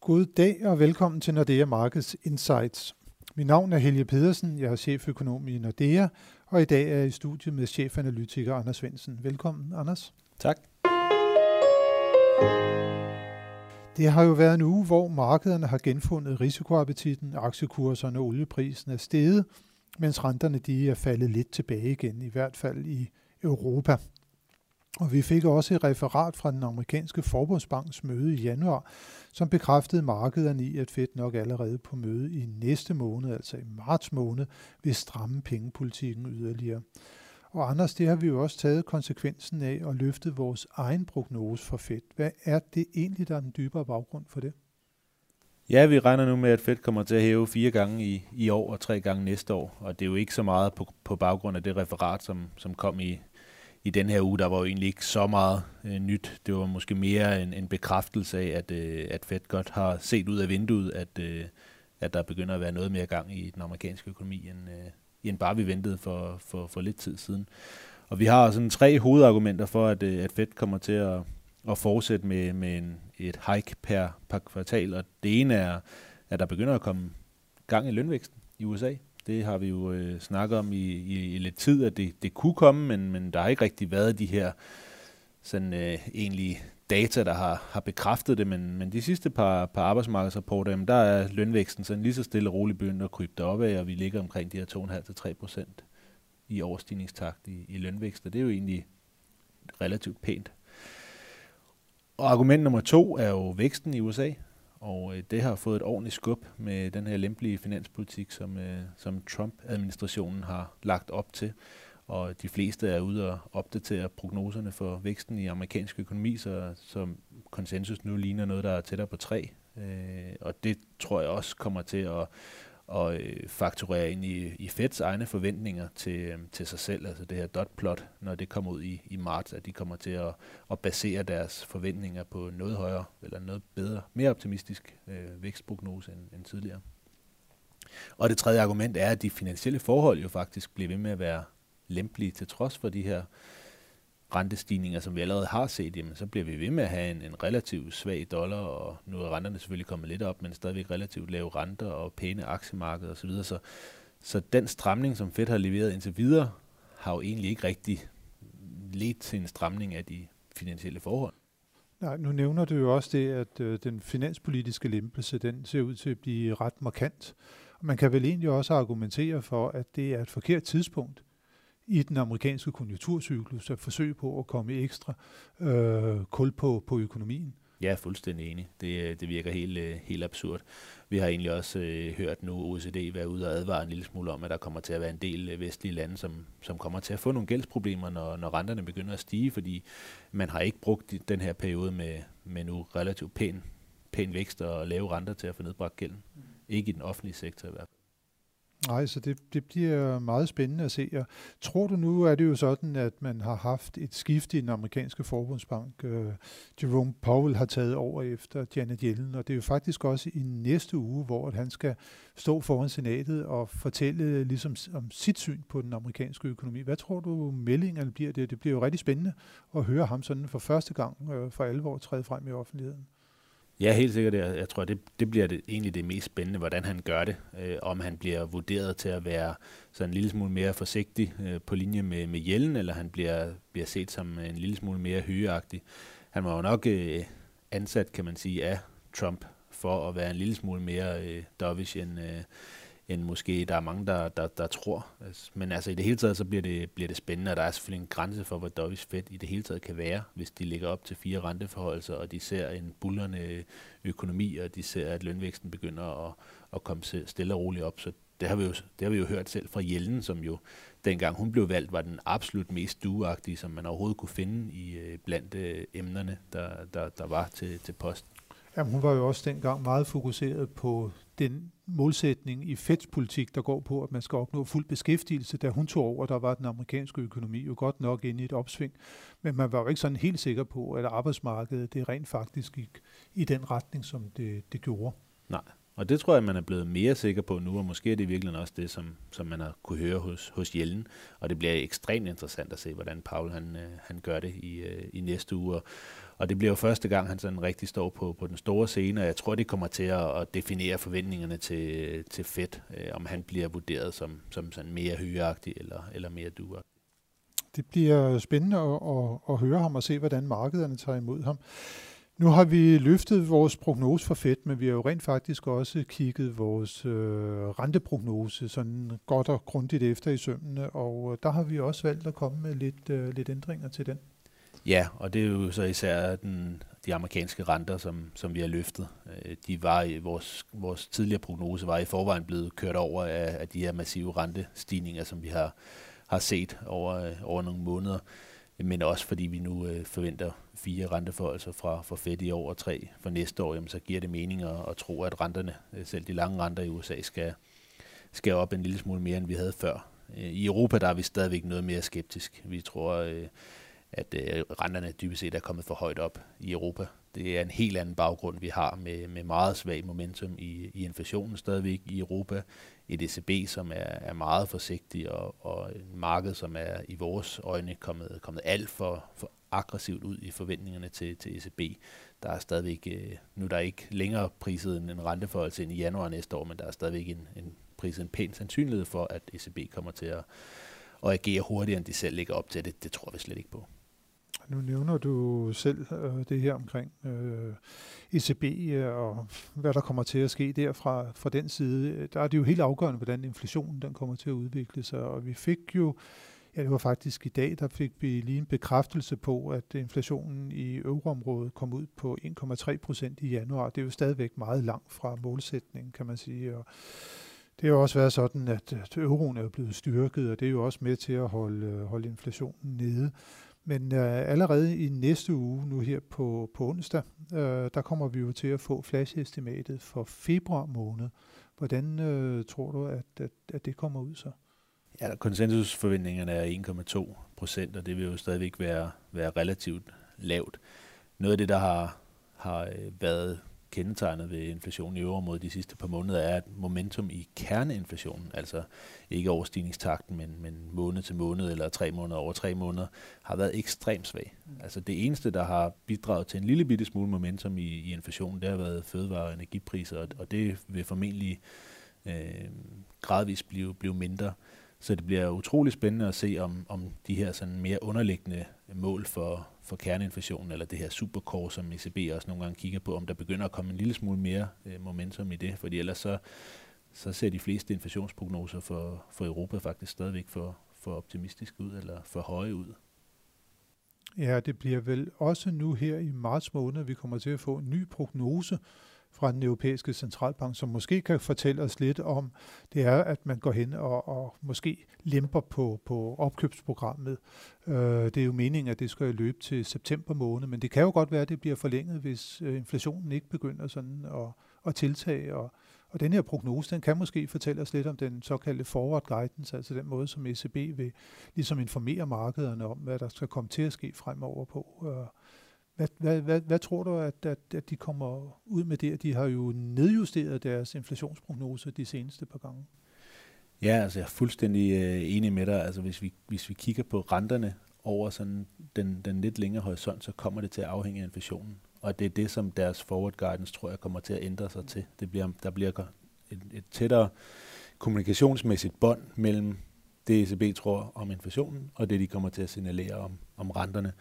God dag og velkommen til Nordea Markets Insights. Mit navn er Helge Pedersen, jeg er cheføkonom i Nordea, og i dag er jeg i studiet med chefanalytiker Anders Svendsen. Velkommen, Anders. Tak. Det har jo været en uge, hvor markederne har genfundet risikoappetitten, aktiekurserne og olieprisen er steget, mens renterne de er faldet lidt tilbage igen, i hvert fald i Europa. Og vi fik også et referat fra den amerikanske forbundsbanks møde i januar, som bekræftede markederne i, at Fed nok allerede på møde i næste måned, altså i marts måned, vil stramme pengepolitikken yderligere. Og Anders, det har vi jo også taget konsekvensen af og løftet vores egen prognose for Fed. Hvad er det egentlig, der er den dybere baggrund for det? Ja, vi regner nu med, at Fed kommer til at hæve fire gange i, i år og tre gange næste år. Og det er jo ikke så meget på, på baggrund af det referat, som, som kom i, i den her uge, der var jo egentlig ikke så meget øh, nyt. Det var måske mere en, en bekræftelse af, at, øh, at Fed godt har set ud af vinduet, at, øh, at der begynder at være noget mere gang i den amerikanske økonomi, end, øh, end bare vi ventede for, for, for lidt tid siden. Og vi har sådan tre hovedargumenter for, at, øh, at Fed kommer til at, at fortsætte med, med en, et hike per, per kvartal. Og det ene er, at der begynder at komme gang i lønvæksten i USA. Det har vi jo øh, snakket om i, i, i lidt tid, at det, det kunne komme, men, men der har ikke rigtig været de her sådan øh, egentlig data, der har, har bekræftet det, men, men de sidste par, par arbejdsmarkedsrapporter, jamen, der er lønvæksten sådan lige så stille og roligt begyndt at krybe deroppe af, og vi ligger omkring de her 2,5-3 procent i overstigningstakt i, i lønvækst, og det er jo egentlig relativt pænt. Og argument nummer to er jo væksten i USA. Og øh, det har fået et ordentligt skub med den her lempelige finanspolitik, som, øh, som Trump-administrationen har lagt op til. Og de fleste er ude og opdatere prognoserne for væksten i amerikansk økonomi, så, så konsensus nu ligner noget, der er tættere på 3. Øh, og det tror jeg også kommer til at, og øh, fakturere ind i, i Feds egne forventninger til, øh, til sig selv, altså det her dot-plot, når det kommer ud i, i marts, at de kommer til at, at basere deres forventninger på noget højere, eller noget bedre, mere optimistisk øh, vækstprognose end, end tidligere. Og det tredje argument er, at de finansielle forhold jo faktisk bliver ved med at være lempelige til trods for de her rentestigninger, som vi allerede har set, jamen, så bliver vi ved med at have en, en relativt svag dollar, og nu er renterne selvfølgelig kommet lidt op, men stadigvæk relativt lave renter og pæne aktiemarkeder osv. Så, så den stramning, som Fed har leveret indtil videre, har jo egentlig ikke rigtig ledt til en stramning af de finansielle forhold. Nej, nu nævner du jo også det, at øh, den finanspolitiske lempelse, den ser ud til at blive ret markant. Og man kan vel egentlig også argumentere for, at det er et forkert tidspunkt i den amerikanske konjunkturcyklus at forsøge på at komme ekstra øh, kul på, på økonomien. Jeg er fuldstændig enig. Det, øh, det virker helt, øh, helt absurd. Vi har egentlig også øh, hørt nu OECD være ude og advare en lille smule om, at der kommer til at være en del øh, vestlige lande, som, som kommer til at få nogle gældsproblemer, når, når renterne begynder at stige, fordi man har ikke brugt den her periode med, med nu relativt pæn, pæn vækst og lave renter til at få nedbragt gælden. Ikke i den offentlige sektor i hvert fald. Nej, så det, det bliver meget spændende at se. Og tror du nu, er det jo sådan, at man har haft et skift i den amerikanske forbundsbank. Øh, Jerome Powell har taget over efter Janet Yellen, og det er jo faktisk også i næste uge, hvor han skal stå foran senatet og fortælle ligesom om sit syn på den amerikanske økonomi. Hvad tror du, meldingerne bliver det? Det bliver jo rigtig spændende at høre ham sådan for første gang øh, for alvor træde frem i offentligheden. Ja, helt sikkert. Jeg, jeg tror, det, det bliver det, egentlig det mest spændende, hvordan han gør det. Øh, om han bliver vurderet til at være sådan en lille smule mere forsigtig øh, på linje med, med Jellen, eller han bliver, bliver set som en lille smule mere hygeagtig. Han var jo nok øh, ansat, kan man sige, af Trump for at være en lille smule mere øh, dovish end, øh, end måske der er mange, der, der, der tror. Altså, men altså i det hele taget, så bliver det, bliver det spændende, og der er selvfølgelig en grænse for, hvor dovish Fed i det hele taget kan være, hvis de ligger op til fire renteforholdelser, og de ser en bullerne økonomi, og de ser, at lønvæksten begynder at, at komme stille og roligt op. Så det har, vi jo, det har vi jo hørt selv fra Jellen, som jo dengang hun blev valgt, var den absolut mest duagtige, som man overhovedet kunne finde i øh, blandt øh, emnerne, der, der, der var til, til posten. Jamen, hun var jo også dengang meget fokuseret på den målsætning i Feds politik, der går på, at man skal opnå fuld beskæftigelse. Da hun tog over, der var den amerikanske økonomi jo godt nok inde i et opsving, men man var jo ikke sådan helt sikker på, at arbejdsmarkedet det rent faktisk gik i den retning, som det, det gjorde. Nej, og det tror jeg, man er blevet mere sikker på nu, og måske er det virkelig også det, som, som man har kunne høre hos, hos Jellen. Og det bliver ekstremt interessant at se, hvordan Paul han, øh, han gør det i, øh, i næste uge. Og det bliver jo første gang, han sådan rigtig står på, på den store scene, og jeg tror, det kommer til at, at definere forventningerne til, til Fed, øh, om han bliver vurderet som, som sådan mere hyreagtig eller, eller mere duer. Det bliver spændende at, at, at høre ham og se, hvordan markederne tager imod ham. Nu har vi løftet vores prognose for Fed, men vi har jo rent faktisk også kigget vores øh, renteprognose sådan godt og grundigt efter i sømmene, og øh, der har vi også valgt at komme med lidt, øh, lidt ændringer til den. Ja, og det er jo så især den, de amerikanske renter, som, som vi har løftet. Øh, de var i vores, vores tidligere prognose var i forvejen blevet kørt over af, af de her massive rentestigninger, som vi har, har set over, øh, over nogle måneder. Men også fordi vi nu øh, forventer fire renteforholdelser fra, fra Fed i år og tre for næste år, jamen, så giver det mening at, at tro, at renterne, øh, selv de lange renter i USA, skal, skal op en lille smule mere, end vi havde før. I Europa der er vi stadigvæk noget mere skeptisk. Vi tror, øh, at øh, renterne dybest set er kommet for højt op i Europa. Det er en helt anden baggrund, vi har med, med meget svag momentum i, i inflationen stadigvæk i Europa. Et ECB, som er, er meget forsigtig, og, og et marked, som er i vores øjne kommet, kommet alt for, for aggressivt ud i forventningerne til, til ECB. Der er stadigvæk, øh, nu er der ikke længere priset en renteforhold end i januar næste år, men der er stadigvæk en, en priset en pæn sandsynlighed for, at ECB kommer til at, at agere hurtigere, end de selv ligger op til. Det, det tror vi slet ikke på. Nu nævner du selv øh, det her omkring øh, ECB øh, og hvad der kommer til at ske der fra, fra den side. Der er det jo helt afgørende, hvordan inflationen den kommer til at udvikle sig. Og vi fik jo, ja det var faktisk i dag, der fik vi lige en bekræftelse på, at inflationen i euroområdet kom ud på 1,3 procent i januar. Det er jo stadigvæk meget langt fra målsætningen, kan man sige. Og det har jo også været sådan, at euroen er blevet styrket, og det er jo også med til at holde, øh, holde inflationen nede. Men øh, allerede i næste uge, nu her på, på onsdag, øh, der kommer vi jo til at få flash-estimatet for februar måned. Hvordan øh, tror du, at, at, at det kommer ud så? Ja, konsensusforventningerne er 1,2 procent, og det vil jo stadigvæk være, være relativt lavt. Noget af det, der har, har øh, været kendetegnet ved inflationen i mod de sidste par måneder, er at momentum i kerneinflationen, altså ikke overstigningstakten, men, men måned til måned eller tre måneder over tre måneder, har været ekstremt svag. Altså det eneste, der har bidraget til en lille bitte smule momentum i, i inflationen, det har været fødevare- og energipriser, og, og det vil formentlig øh, gradvist blive, blive mindre. Så det bliver utrolig spændende at se, om, om de her sådan mere underliggende mål for, for kerneinflationen, eller det her supercore, som ECB også nogle gange kigger på, om der begynder at komme en lille smule mere øh, momentum i det, fordi ellers så, så ser de fleste inflationsprognoser for, for Europa faktisk stadigvæk for, for optimistisk ud, eller for høje ud. Ja, det bliver vel også nu her i marts måned, vi kommer til at få en ny prognose fra den europæiske centralbank, som måske kan fortælle os lidt om, det er, at man går hen og, og måske lemper på, på opkøbsprogrammet. Øh, det er jo meningen, at det skal løbe til september måned, men det kan jo godt være, at det bliver forlænget, hvis øh, inflationen ikke begynder sådan at, at tiltage. Og, og den her prognose, den kan måske fortælle os lidt om den såkaldte forward guidance, altså den måde, som ECB vil ligesom informere markederne om, hvad der skal komme til at ske fremover på. Øh, hvad, hvad, hvad, hvad tror du, at, at, at de kommer ud med det? De har jo nedjusteret deres inflationsprognose de seneste par gange. Ja, altså jeg er fuldstændig øh, enig med dig. Altså hvis vi, hvis vi kigger på renterne over sådan den, den lidt længere horisont, så kommer det til at afhænge af inflationen. Og det er det, som deres forward guidance, tror jeg, kommer til at ændre sig til. Det bliver, der bliver et, et tættere kommunikationsmæssigt bånd mellem det ECB tror om inflationen, og det de kommer til at signalere om, om renterne.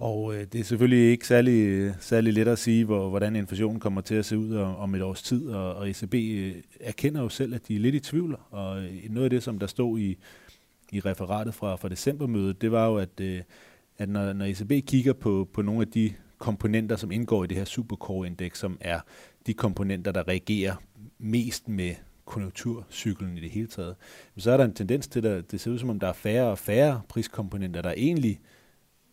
Og øh, det er selvfølgelig ikke særlig, særlig let at sige, hvor, hvordan inflationen kommer til at se ud om et års tid, og, og ECB øh, erkender jo selv, at de er lidt i tvivl, og øh, noget af det, som der stod i, i referatet fra, fra decembermødet, det var jo, at, øh, at når, når ECB kigger på, på nogle af de komponenter, som indgår i det her supercore-indeks, som er de komponenter, der reagerer mest med konjunkturcyklen i det hele taget, så er der en tendens til, at det ser ud som om, der er færre og færre priskomponenter, der egentlig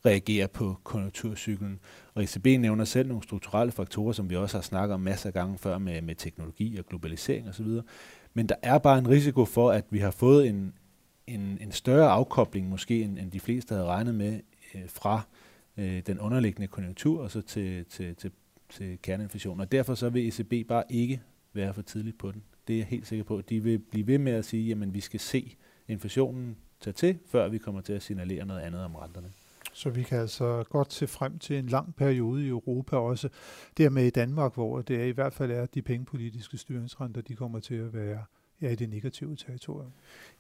reagerer på konjunkturcyklen. Og ECB nævner selv nogle strukturelle faktorer, som vi også har snakket om masser af gange før med, med teknologi og globalisering osv. Men der er bare en risiko for, at vi har fået en, en, en større afkobling måske, end, end de fleste havde regnet med øh, fra øh, den underliggende konjunktur og så til, til, til, til kerneinflation. Og derfor så vil ECB bare ikke være for tidligt på den. Det er jeg helt sikker på. De vil blive ved med at sige, at vi skal se inflationen tage til, før vi kommer til at signalere noget andet om renterne. Så vi kan altså godt se frem til en lang periode i Europa også. Dermed i Danmark, hvor det er, i hvert fald er, at de pengepolitiske styringsrenter, de kommer til at være ja, i det negative territorium.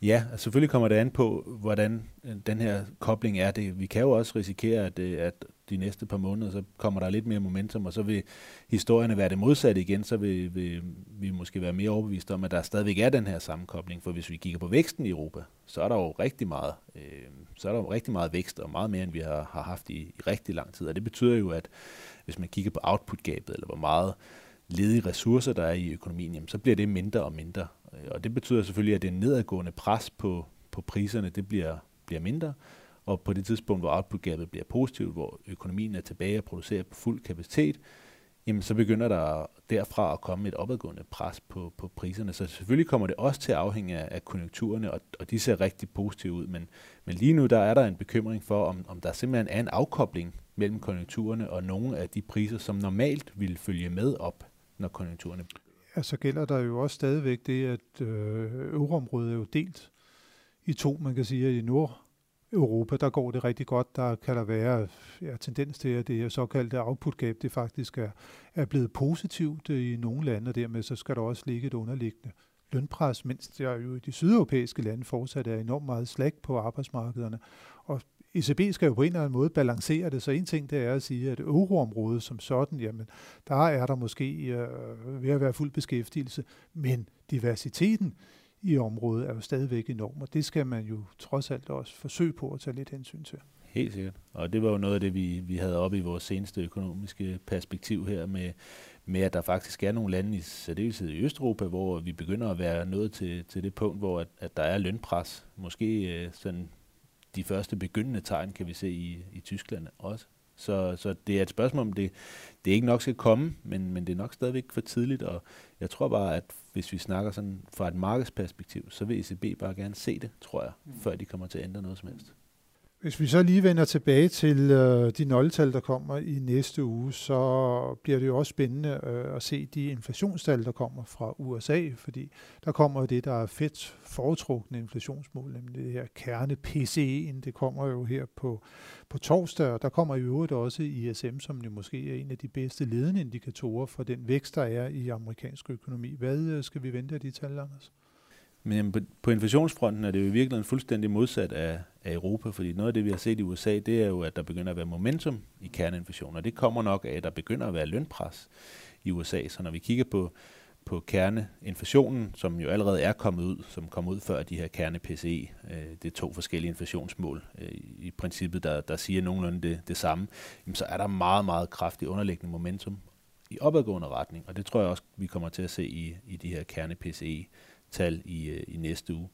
Ja, og selvfølgelig kommer det an på, hvordan øh, den her kobling er det. Vi kan jo også risikere, at, øh, at de næste par måneder, så kommer der lidt mere momentum, og så vil historierne være det modsatte igen, så vil, vil vi måske være mere overbeviste om, at der stadigvæk er den her sammenkobling. For hvis vi kigger på væksten i Europa, så er der jo rigtig meget, øh, så er der jo rigtig meget vækst, og meget mere, end vi har, har haft i, i rigtig lang tid. Og det betyder jo, at hvis man kigger på output-gabet, eller hvor meget ledige ressourcer, der er i økonomien, jamen, så bliver det mindre og mindre. Øh, og det betyder selvfølgelig, at det nedadgående pres på, på priserne, det bliver, bliver mindre. Og på det tidspunkt, hvor output-gabet bliver positivt, hvor økonomien er tilbage og producerer på fuld kapacitet, jamen så begynder der derfra at komme et opadgående pres på, på priserne. Så selvfølgelig kommer det også til at afhænge af, af konjunkturerne, og, og de ser rigtig positive ud. Men, men lige nu der er der en bekymring for, om, om der simpelthen er en afkobling mellem konjunkturerne og nogle af de priser, som normalt vil følge med op, når konjunkturerne Ja, så gælder der jo også stadigvæk det, at øh, euroområdet er jo delt i to, man kan sige, at i Europa, der går det rigtig godt. Der kan der være ja, tendens til, at det såkaldte output gap, det faktisk er, er blevet positivt øh, i nogle lande, og dermed så skal der også ligge et underliggende lønpres, mens der jo i de sydeuropæiske lande fortsat er enormt meget slag på arbejdsmarkederne. Og ECB skal jo på en eller anden måde balancere det, så en ting det er at sige, at euroområdet som sådan, jamen der er der måske øh, ved at være fuld beskæftigelse, men diversiteten i området er jo stadigvæk enorm, og det skal man jo trods alt også forsøge på at tage lidt hensyn til. Helt sikkert. Og det var jo noget af det, vi, vi havde op i vores seneste økonomiske perspektiv her med, med, at der faktisk er nogle lande i særdeleshed i Østeuropa, hvor vi begynder at være nået til, til det punkt, hvor at, at der er lønpres. Måske øh, sådan de første begyndende tegn kan vi se i, i Tyskland også. Så, så det er et spørgsmål om, det, det ikke nok skal komme, men, men det er nok stadigvæk for tidligt, og jeg tror bare, at hvis vi snakker sådan fra et markedsperspektiv, så vil ECB bare gerne se det, tror jeg, mm. før de kommer til at ændre noget som helst. Hvis vi så lige vender tilbage til øh, de nøgletal, der kommer i næste uge, så bliver det jo også spændende øh, at se de inflationstal, der kommer fra USA, fordi der kommer jo det, der er fedt foretrukne inflationsmål, nemlig det her kerne PCE'en, det kommer jo her på, på torsdag, og der kommer i øvrigt også ISM, som jo måske er en af de bedste ledende indikatorer for den vækst, der er i amerikansk økonomi. Hvad øh, skal vi vente af de tal, Anders? Men på, på inflationsfronten er det jo i virkeligheden fuldstændig modsat af, af Europa, fordi noget af det, vi har set i USA, det er jo, at der begynder at være momentum i kerneinflation, og det kommer nok af, at der begynder at være lønpres i USA. Så når vi kigger på, på kerneinflationen, som jo allerede er kommet ud, som kom ud før de her kerne-PCE, øh, det er to forskellige inflationsmål øh, i princippet, der, der siger nogenlunde det, det samme, jamen, så er der meget, meget kraftig underliggende momentum i opadgående retning, og det tror jeg også, vi kommer til at se i, i de her kerne-PCE tal i, øh, i næste uge.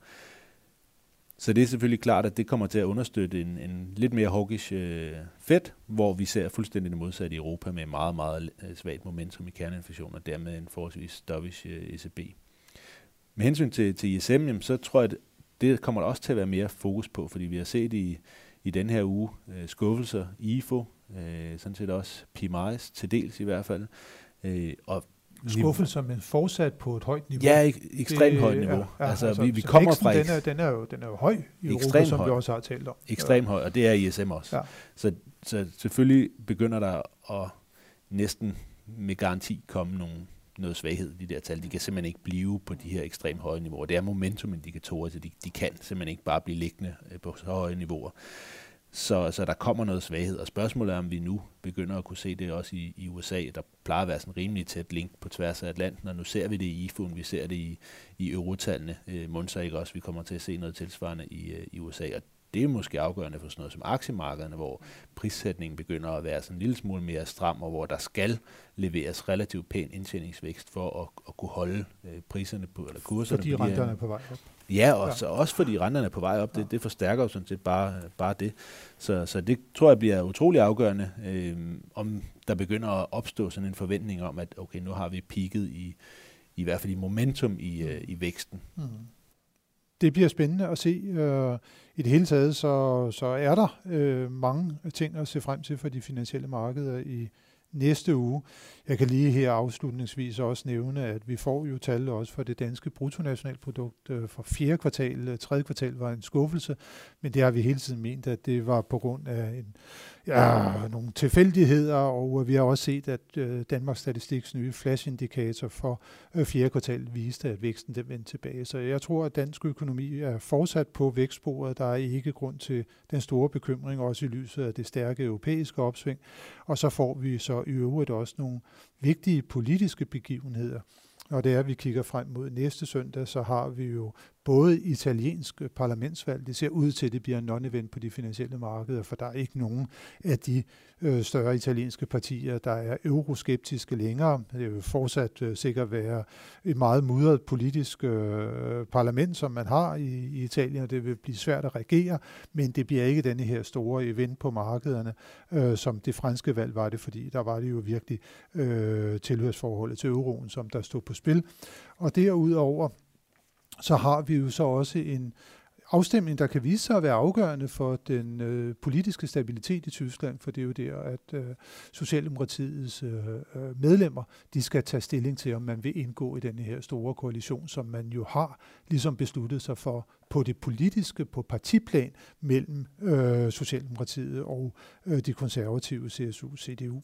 Så det er selvfølgelig klart, at det kommer til at understøtte en, en lidt mere hawkish øh, Fed, hvor vi ser fuldstændig det modsatte i Europa med meget, meget øh, svagt momentum i kerneinflation, og dermed en forholdsvis dovish øh, ECB. Med hensyn til, til ISM, så tror jeg, at det kommer der også til at være mere fokus på, fordi vi har set i, i den her uge øh, skuffelser, IFO, øh, sådan set også PMIs, til dels i hvert fald, øh, og skuffelser, men fortsat på et højt niveau. Ja, ek- ekstremt højt niveau. Ja, altså, altså, vi, vi kommer fra... Den er, den, er jo, den er jo høj i Europa, som høj. vi også har talt om. Ekstremt høj, og det er ISM også. Ja. Så, så selvfølgelig begynder der at næsten med garanti komme nogle, noget svaghed i de der tal. De kan simpelthen ikke blive på de her ekstremt høje niveauer. Det er momentumindikatorer, så de, de kan simpelthen ikke bare blive liggende øh, på så høje niveauer. Så, så der kommer noget svaghed, og spørgsmålet er, om vi nu begynder at kunne se det også i, i USA. Der plejer at være sådan en rimelig tæt link på tværs af Atlanten, og nu ser vi det i IFUN, vi ser det i, i eurotallene. Øh, Monsa ikke også, vi kommer til at se noget tilsvarende i, øh, i USA, og det er måske afgørende for sådan noget som aktiemarkederne, hvor prissætningen begynder at være sådan en lille smule mere stram, og hvor der skal leveres relativt pæn indtjeningsvækst for at, at kunne holde øh, priserne på, eller kurserne Fordi på renterne er på vej op. Ja, og ja. også fordi renterne er på vej op. Det, det forstærker jo sådan set bare, bare det. Så, så det tror jeg bliver utrolig afgørende, øh, om der begynder at opstå sådan en forventning om, at okay, nu har vi peaked i, i hvert fald i momentum i, øh, i væksten. Mm. Det bliver spændende at se. Øh, I det hele taget, så, så er der øh, mange ting at se frem til for de finansielle markeder i næste uge. Jeg kan lige her afslutningsvis også nævne, at vi får jo tal også for det danske bruttonationalprodukt øh, for fjerde kvartal. Øh, tredje kvartal var en skuffelse, men det har vi hele tiden ment, at det var på grund af en, ja, nogle tilfældigheder, og øh, vi har også set, at øh, Danmarks Statistiks nye flashindikator for øh, fjerde kvartal viste, at væksten den vendte tilbage. Så jeg tror, at dansk økonomi er fortsat på vækstsporet. Der er ikke grund til den store bekymring, også i lyset af det stærke europæiske opsving. Og så får vi så i øvrigt også nogle vigtige politiske begivenheder. Og det er, at vi kigger frem mod næste søndag, så har vi jo både italiensk parlamentsvalg, det ser ud til, at det bliver en non-event på de finansielle markeder, for der er ikke nogen af de øh, større italienske partier, der er euroskeptiske længere. Det vil fortsat øh, sikkert være et meget mudret politisk øh, parlament, som man har i, i Italien, og det vil blive svært at regere, men det bliver ikke denne her store event på markederne, øh, som det franske valg var det, fordi der var det jo virkelig øh, tilhørsforholdet til euroen, som der stod på spil. Og derudover så har vi jo så også en afstemning, der kan vise sig at være afgørende for den øh, politiske stabilitet i Tyskland, for det er jo der, at øh, Socialdemokratiets øh, øh medlemmer, de skal tage stilling til, om man vil indgå i den her store koalition, som man jo har ligesom besluttet sig for på det politiske, på partiplan mellem øh, Socialdemokratiet og øh, de konservative CSU, CDU.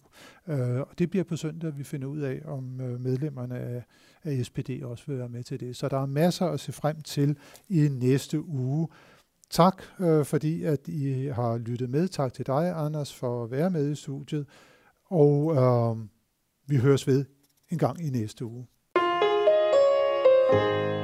Øh, og det bliver på søndag, vi finder ud af, om øh, medlemmerne af, af SPD også vil være med til det. Så der er masser at se frem til i næste uge. Tak, øh, fordi at I har lyttet med. Tak til dig, Anders, for at være med i studiet. Og øh, vi høres ved en gang i næste uge. thank you